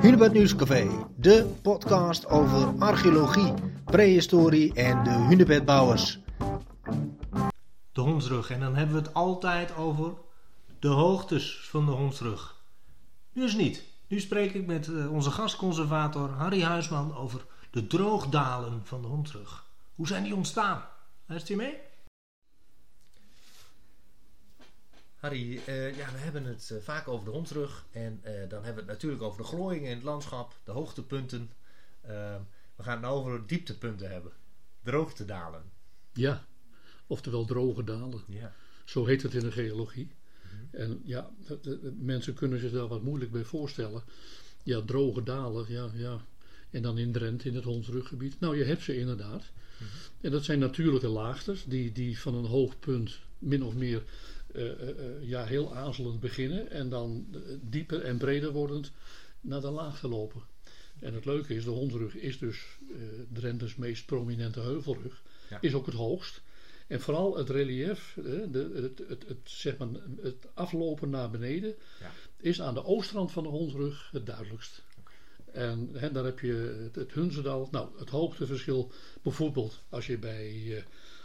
Hunebed Nieuwscafé, de podcast over archeologie, prehistorie en de hunebedbouwers. De hondsrug, en dan hebben we het altijd over de hoogtes van de hondsrug. Nu is niet. Nu spreek ik met eh, onze gastconservator Harry Huisman over de droogdalen van de hondsrug. Hoe zijn die ontstaan? Luistert u mee? Harry, eh, ja, we hebben het eh, vaak over de hondsrug. En eh, dan hebben we het natuurlijk over de glooiingen in het landschap, de hoogtepunten. Ehm, we gaan het nou over dieptepunten hebben. Droogtedalen. Ja, oftewel droge dalen. Ja. Zo heet het in de geologie. En ja, de- de- de mensen kunnen zich daar wat moeilijk bij voorstellen. Ja, droge dalen, ja, ja. En dan in Drenthe, in het Hondsruggebied. Nou, je hebt ze inderdaad. En dat zijn natuurlijke laagtes die, die van een hoog punt min of meer ja, heel aarzelend beginnen. En dan eh, dieper en breder wordend naar de laagte lopen. En het leuke is, de Hondsrug is dus eh Drenthe's meest prominente heuvelrug. Ja. Is ook het hoogst. En vooral het relief, eh, de, het, het, het, zeg maar, het aflopen naar beneden, Ja. is aan de oostrand van de Hondsrug het duidelijkst. En hè, dan heb je het, het Hunzendal. Nou, het hoogteverschil bijvoorbeeld als je bij, eh,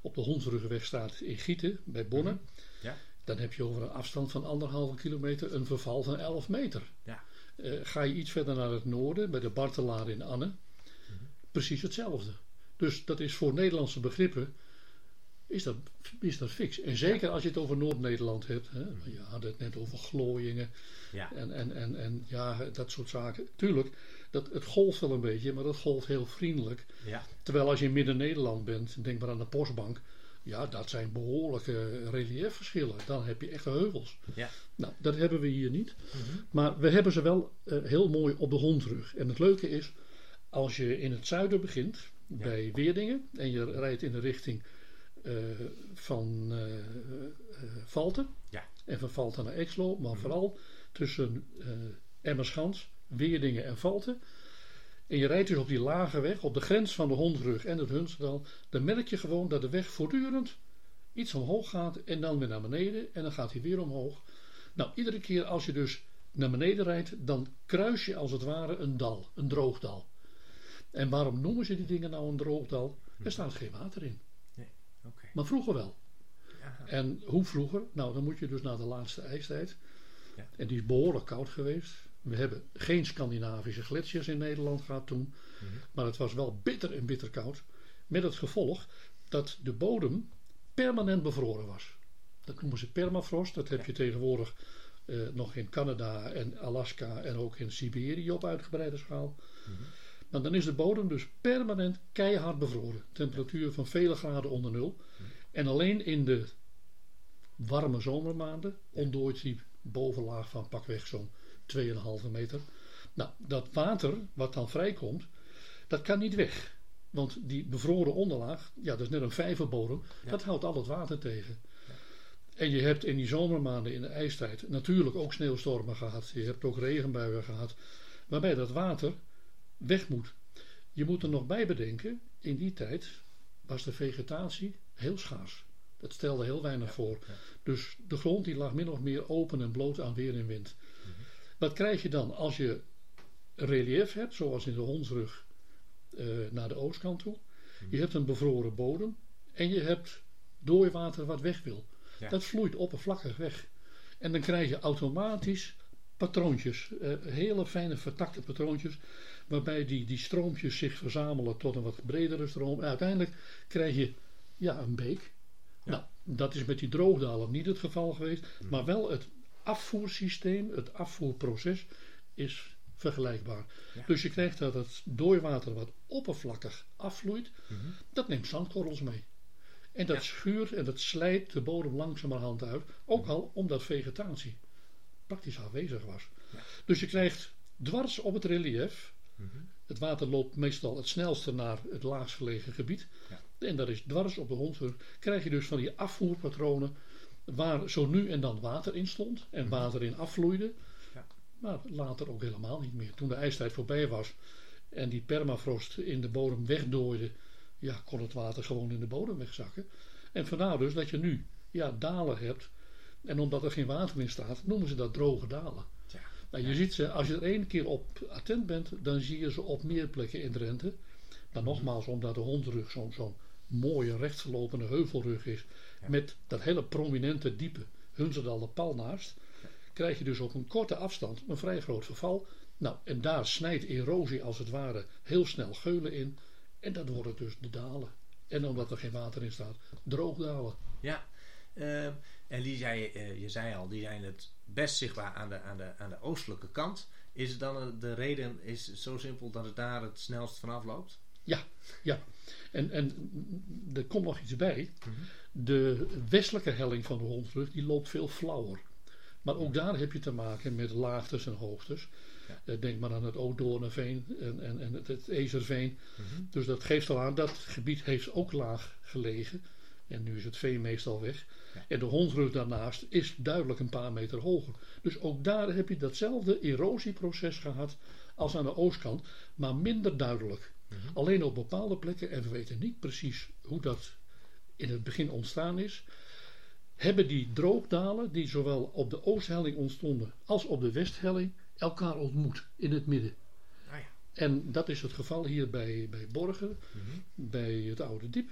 op de Hondsruggenweg staat in Gieten, bij Bonne. Ja. Dan heb je over een afstand van anderhalve kilometer een verval van 11 meter. Ja. Eh, ga je iets verder naar het noorden, bij de Bartelaar in Anne, precies hetzelfde. Dus dat is voor Nederlandse begrippen is dat, is dat fix. En zeker als je het over Noord-Nederland hebt. Hè. Je had het net over glooiingen Ja. en, en, en, en ja, dat soort zaken. Tuurlijk, dat, het golft wel een beetje, maar dat golft heel vriendelijk. Ja. Terwijl als je in Midden-Nederland bent, denk maar aan de Postbank. Ja, dat zijn behoorlijke reliefverschillen. Dan heb je echte heuvels. Ja. Nou, dat hebben we hier niet. Maar we hebben ze wel eh, heel mooi op de hondrug. En het leuke is, als je in het zuiden begint, bij Weerdingen, en je rijdt in de richting eh, van eh, Valten, Ja. en van Valten naar Exlo, maar vooral tussen Emmerschans, Weerdingen en Valten. En je rijdt dus op die lage weg, op de grens van de Hondrug en het Hunsdal. Dan merk je gewoon dat de weg voortdurend iets omhoog gaat en dan weer naar beneden. En dan gaat hij weer omhoog. Nou, iedere keer als je dus naar beneden rijdt, dan kruis je als het ware een dal, een droogdal. En waarom noemen ze die dingen nou een droogdal? Er staat geen water in. Oké. Maar vroeger wel. Ja. En hoe vroeger? Nou, dan moet je dus naar de laatste ijstijd. Ja. En die is behoorlijk koud geweest. We hebben geen Scandinavische gletsjers in Nederland gehad toen. Mhm. Maar het was wel bitter en bitter koud. Met het gevolg dat de bodem permanent bevroren was. Dat noemen ze permafrost. Dat heb je tegenwoordig eh, nog in Canada en Alaska en ook in Siberië op uitgebreide schaal. Maar dan is de bodem dus permanent keihard bevroren. Temperatuur van vele graden onder nul. En alleen in de warme zomermaanden ontdooit die bovenlaag van pakweg zo'n 2,5 meter. Nou, dat water wat dan vrijkomt, dat kan niet weg. Want die bevroren onderlaag, ja, dat is net een vijverbodem, dat houdt al het water tegen. En je hebt in die zomermaanden in de ijstijd natuurlijk ook sneeuwstormen gehad. Je hebt ook regenbuien gehad. Waarbij dat water weg moet. Je moet er nog bij bedenken, in die tijd was de vegetatie heel schaars. Dat stelde heel weinig voor. Dus de grond die lag min of meer open en bloot aan weer en wind. Wat krijg je dan als je relief hebt, zoals in de Hondsrug eh, naar de oostkant toe? Je hebt een bevroren bodem en je hebt dooiwater wat weg wil. Ja. Dat vloeit oppervlakkig weg. En dan krijg je automatisch patroontjes, eh, hele fijne vertakte patroontjes, waarbij die, die stroompjes zich verzamelen tot een wat bredere stroom. En uiteindelijk krijg je ja, een beek. Nou, dat is met die droogdalen niet het geval geweest, maar wel het afvoersysteem, het afvoerproces is vergelijkbaar. Dus je krijgt dat het dooiwater wat oppervlakkig afvloeit, dat neemt zandkorrels mee. En dat schuurt en dat slijt de bodem langzamerhand uit, ook al omdat vegetatie praktisch aanwezig was. Dus je krijgt dwars op het relief, het water loopt meestal het snelste naar het laagst gelegen gebied, en dat is dwars op de hondrug, krijg je dus van die afvoerpatronen waar zo nu en dan water in stond en water in afvloeide, Ja. maar later ook helemaal niet meer. Toen de ijstijd voorbij was en die permafrost in de bodem wegdooide, ja, kon het water gewoon in de bodem wegzakken. En vandaar dus dat je nu ja, dalen hebt. En omdat er geen water in staat, noemen ze dat droge dalen. Ja. Nou, je ziet ze, als je er één keer op attent bent, dan zie je ze op meer plekken in Drenthe. Maar nogmaals, omdat de hondrug zo'n zo'n mooie rechtsverlopende heuvelrug is, Ja. met dat hele prominente diepe Hunzerdal pal naast, krijg je dus op een korte afstand een vrij groot verval. Nou, en daar snijdt erosie als het ware heel snel geulen in. En dat worden dus de dalen. En omdat er geen water in staat, droogdalen. Ja, ehm, en die zei, eh, je zei al, die zijn het best zichtbaar aan de, aan de, aan de oostelijke kant. Is het dan een- de reden is het zo simpel dat het daar het snelst vanaf loopt? Ja, en, en er komt nog iets bij. Mhm. De westelijke helling van de hondrug die loopt veel flauwer. Maar ook daar heb je te maken met laagtes en hoogtes. Ja. Eh, Denk maar aan het Ouddoornveen en, en, en het, het Ezerveen. Mhm. Dus dat geeft al aan, dat gebied heeft ook laag gelegen. En nu is het veen meestal weg. Ja. En de hondrug daarnaast is duidelijk een paar meter hoger. Dus ook daar heb je datzelfde erosieproces gehad als aan de oostkant, maar minder duidelijk. Mhm. Alleen op bepaalde plekken, en we weten niet precies hoe dat in het begin ontstaan is, hebben die droogdalen, die zowel op de oosthelling ontstonden als op de westhelling, elkaar ontmoet in het midden. Ah ja. En dat is het geval hier bij, bij Borgen, Mhm. bij het Oude Diep.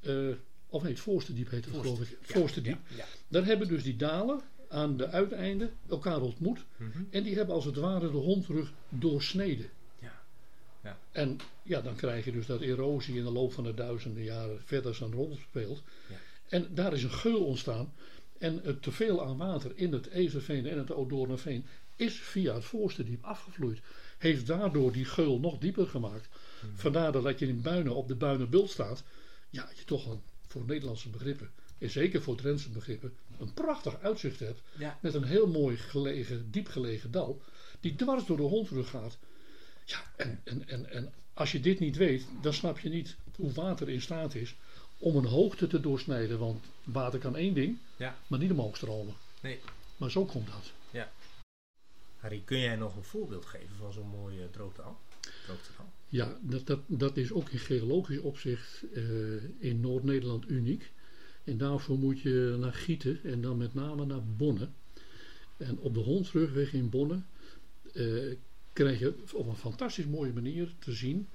Eh, of nee, het Voorste Diep heet het geloof ik. Ja, Voorste Diep. Ja, ja. Daar hebben dus die dalen aan de uiteinden elkaar ontmoet. Mhm. En die hebben als het ware de hondrug doorsneden. Ja. En ja, dan krijg je dus dat erosie in de loop van de duizenden jaren verder zijn rol speelt. Ja. En daar is een geul ontstaan. En het teveel aan water in het Ezerveen en het Odoornveen is via het voorste diep afgevloeid. Heeft daardoor die geul nog dieper gemaakt. Mhm. Vandaar dat je in Buinen op de Buinenbult staat. Ja, je toch een, voor Nederlandse begrippen, en zeker voor Drentse begrippen, een prachtig uitzicht hebt. Ja. Met een heel mooi gelegen, diep gelegen dal. Die dwars door de hondrug gaat. Ja, en, en, en, en als je dit niet weet, dan snap je niet hoe water in staat is om een hoogte te doorsnijden. Want water kan één ding, Ja. maar niet omhoog stromen. Nee. Maar zo komt dat. Harry, kun jij nog een voorbeeld geven van zo'n mooie droogdal? Droogdal? Ja, dat, dat, dat is ook in geologisch opzicht eh, in Noord-Nederland uniek. En daarvoor moet je naar Gieten en dan met name naar Bonne. En op de Hondsrugweg in Bonne eh, krijg je op een fantastisch mooie manier te zien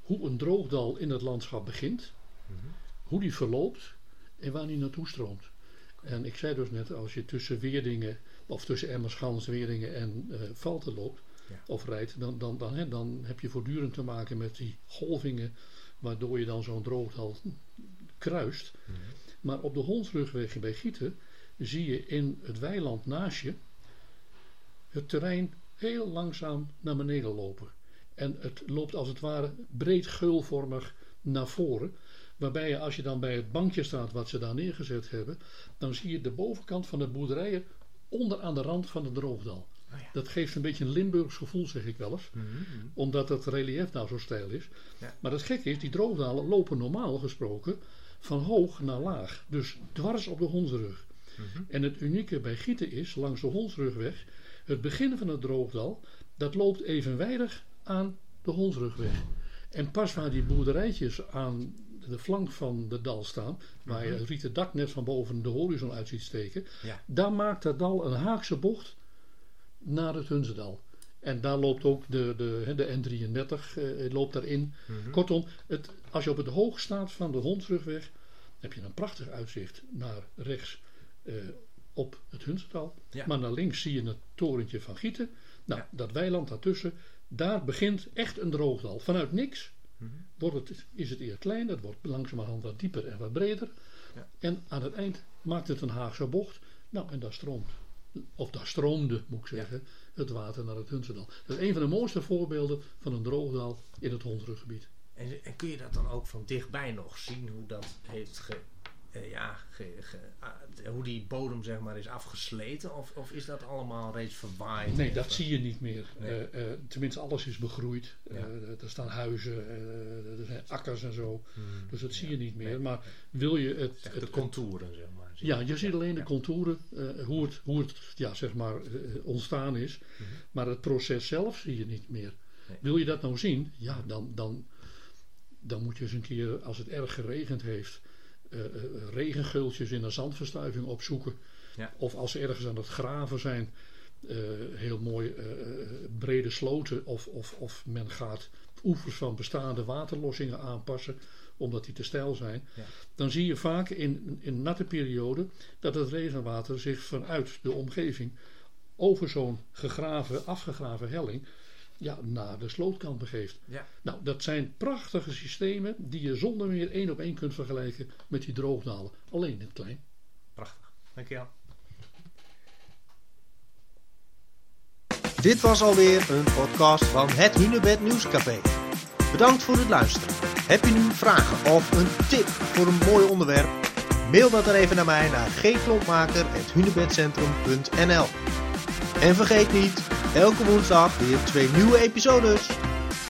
hoe een droogdal in het landschap begint, Mhm. hoe die verloopt en waar die naartoe stroomt. En ik zei dus net, als je tussen Weerdingen, of tussen Emmerschans, Weerdingen en eh Valten loopt, Ja. of rijdt, dan, dan, dan, hè, dan heb je voortdurend te maken met die golvingen, waardoor je dan zo'n droogdal kruist. Mhm. Maar op de Hondsrugweg bij Gieten zie je in het weiland naast je het terrein heel langzaam naar beneden lopen. En het loopt als het ware breed geulvormig naar voren. Waarbij je als je dan bij het bankje staat wat ze daar neergezet hebben, dan zie je de bovenkant van de boerderijen onder aan de rand van de droogdal. Oh ja. Dat geeft een beetje een Limburgs gevoel, zeg ik wel eens Mhm. omdat het relief nou zo steil is. Ja. Maar het gekke is, die droogdalen lopen normaal gesproken van hoog naar laag. Dus dwars op de hondsrug. Mhm. En het unieke bij Gieten is, langs de hondsrugweg, het begin van het droogdal, dat loopt evenwijdig aan de hondsrugweg. En pas waar die boerderijtjes aan de flank van de dal staan, waar je het rieten dak net van boven de horizon uit ziet steken, Ja. daar maakt dat dal een haakse bocht naar het Hunzedal. En daar loopt ook de, de, de N33 eh, loopt daarin. Mhm. Kortom, het, als je op het hoog staat van de Hondsrugweg, heb je een prachtig uitzicht naar rechts eh, op het Hunzedal. Ja. Maar naar links zie je het torentje van Gieten. Nou, Ja. dat weiland daartussen, daar begint echt een droogdal. Vanuit niks Mhm. wordt het, is het eerst klein, het wordt langzamerhand wat dieper en wat breder. Ja. En aan het eind maakt het een Haagse bocht. Nou, en daar stroomt, of daar stroomde, moet ik zeggen, het water naar het Hunzedal. Dat is een van de mooiste voorbeelden van een droogdal in het Hondsruggebied. En, en kun je dat dan ook van dichtbij nog zien, hoe dat heeft ge, ja, ge- ge- ah, hoe die bodem zeg maar is afgesleten? Of, of is dat allemaal reeds verwaaid? Nee, dat eh, zie je niet meer. Nee. Eh, eh, tenminste, alles is begroeid. Ja. Eh, er staan huizen, eh, er zijn akkers en zo. hmm, Dus dat zie ja, je niet meer. nee. Maar wil je het, het, de contouren, zeg maar. zie Ja, je ziet alleen de Ja. contouren, eh, hoe het, hoe het ja, zeg maar, eh, ontstaan is. Mhm. Maar het proces zelf zie je niet meer. Nee. Wil je dat nou zien? Ja, dan, dan, dan moet je eens een keer, als het erg geregend heeft, eh, eh, regengeultjes in een zandverstuiving opzoeken. Ja. Of als ze ergens aan het graven zijn, eh, heel mooi brede sloten of, of, of men gaat oevers van bestaande waterlossingen aanpassen omdat die te steil zijn, Ja. dan zie je vaak in, in natte perioden dat het regenwater zich vanuit de omgeving over zo'n gegraven, afgegraven helling ja, naar de slootkant begeeft. Ja. Nou, dat zijn prachtige systemen die je zonder meer één op één kunt vergelijken met die droogdalen. Alleen in het klein. Prachtig. Dankjewel. Dit was alweer een podcast van het Hunebed Nieuwscafé. Bedankt voor het luisteren. Heb je nu vragen of een tip voor een mooi onderwerp? Mail dat dan even naar mij naar gklompmaker.hunebedcentrum.nl En vergeet niet, elke woensdag weer twee nieuwe episodes.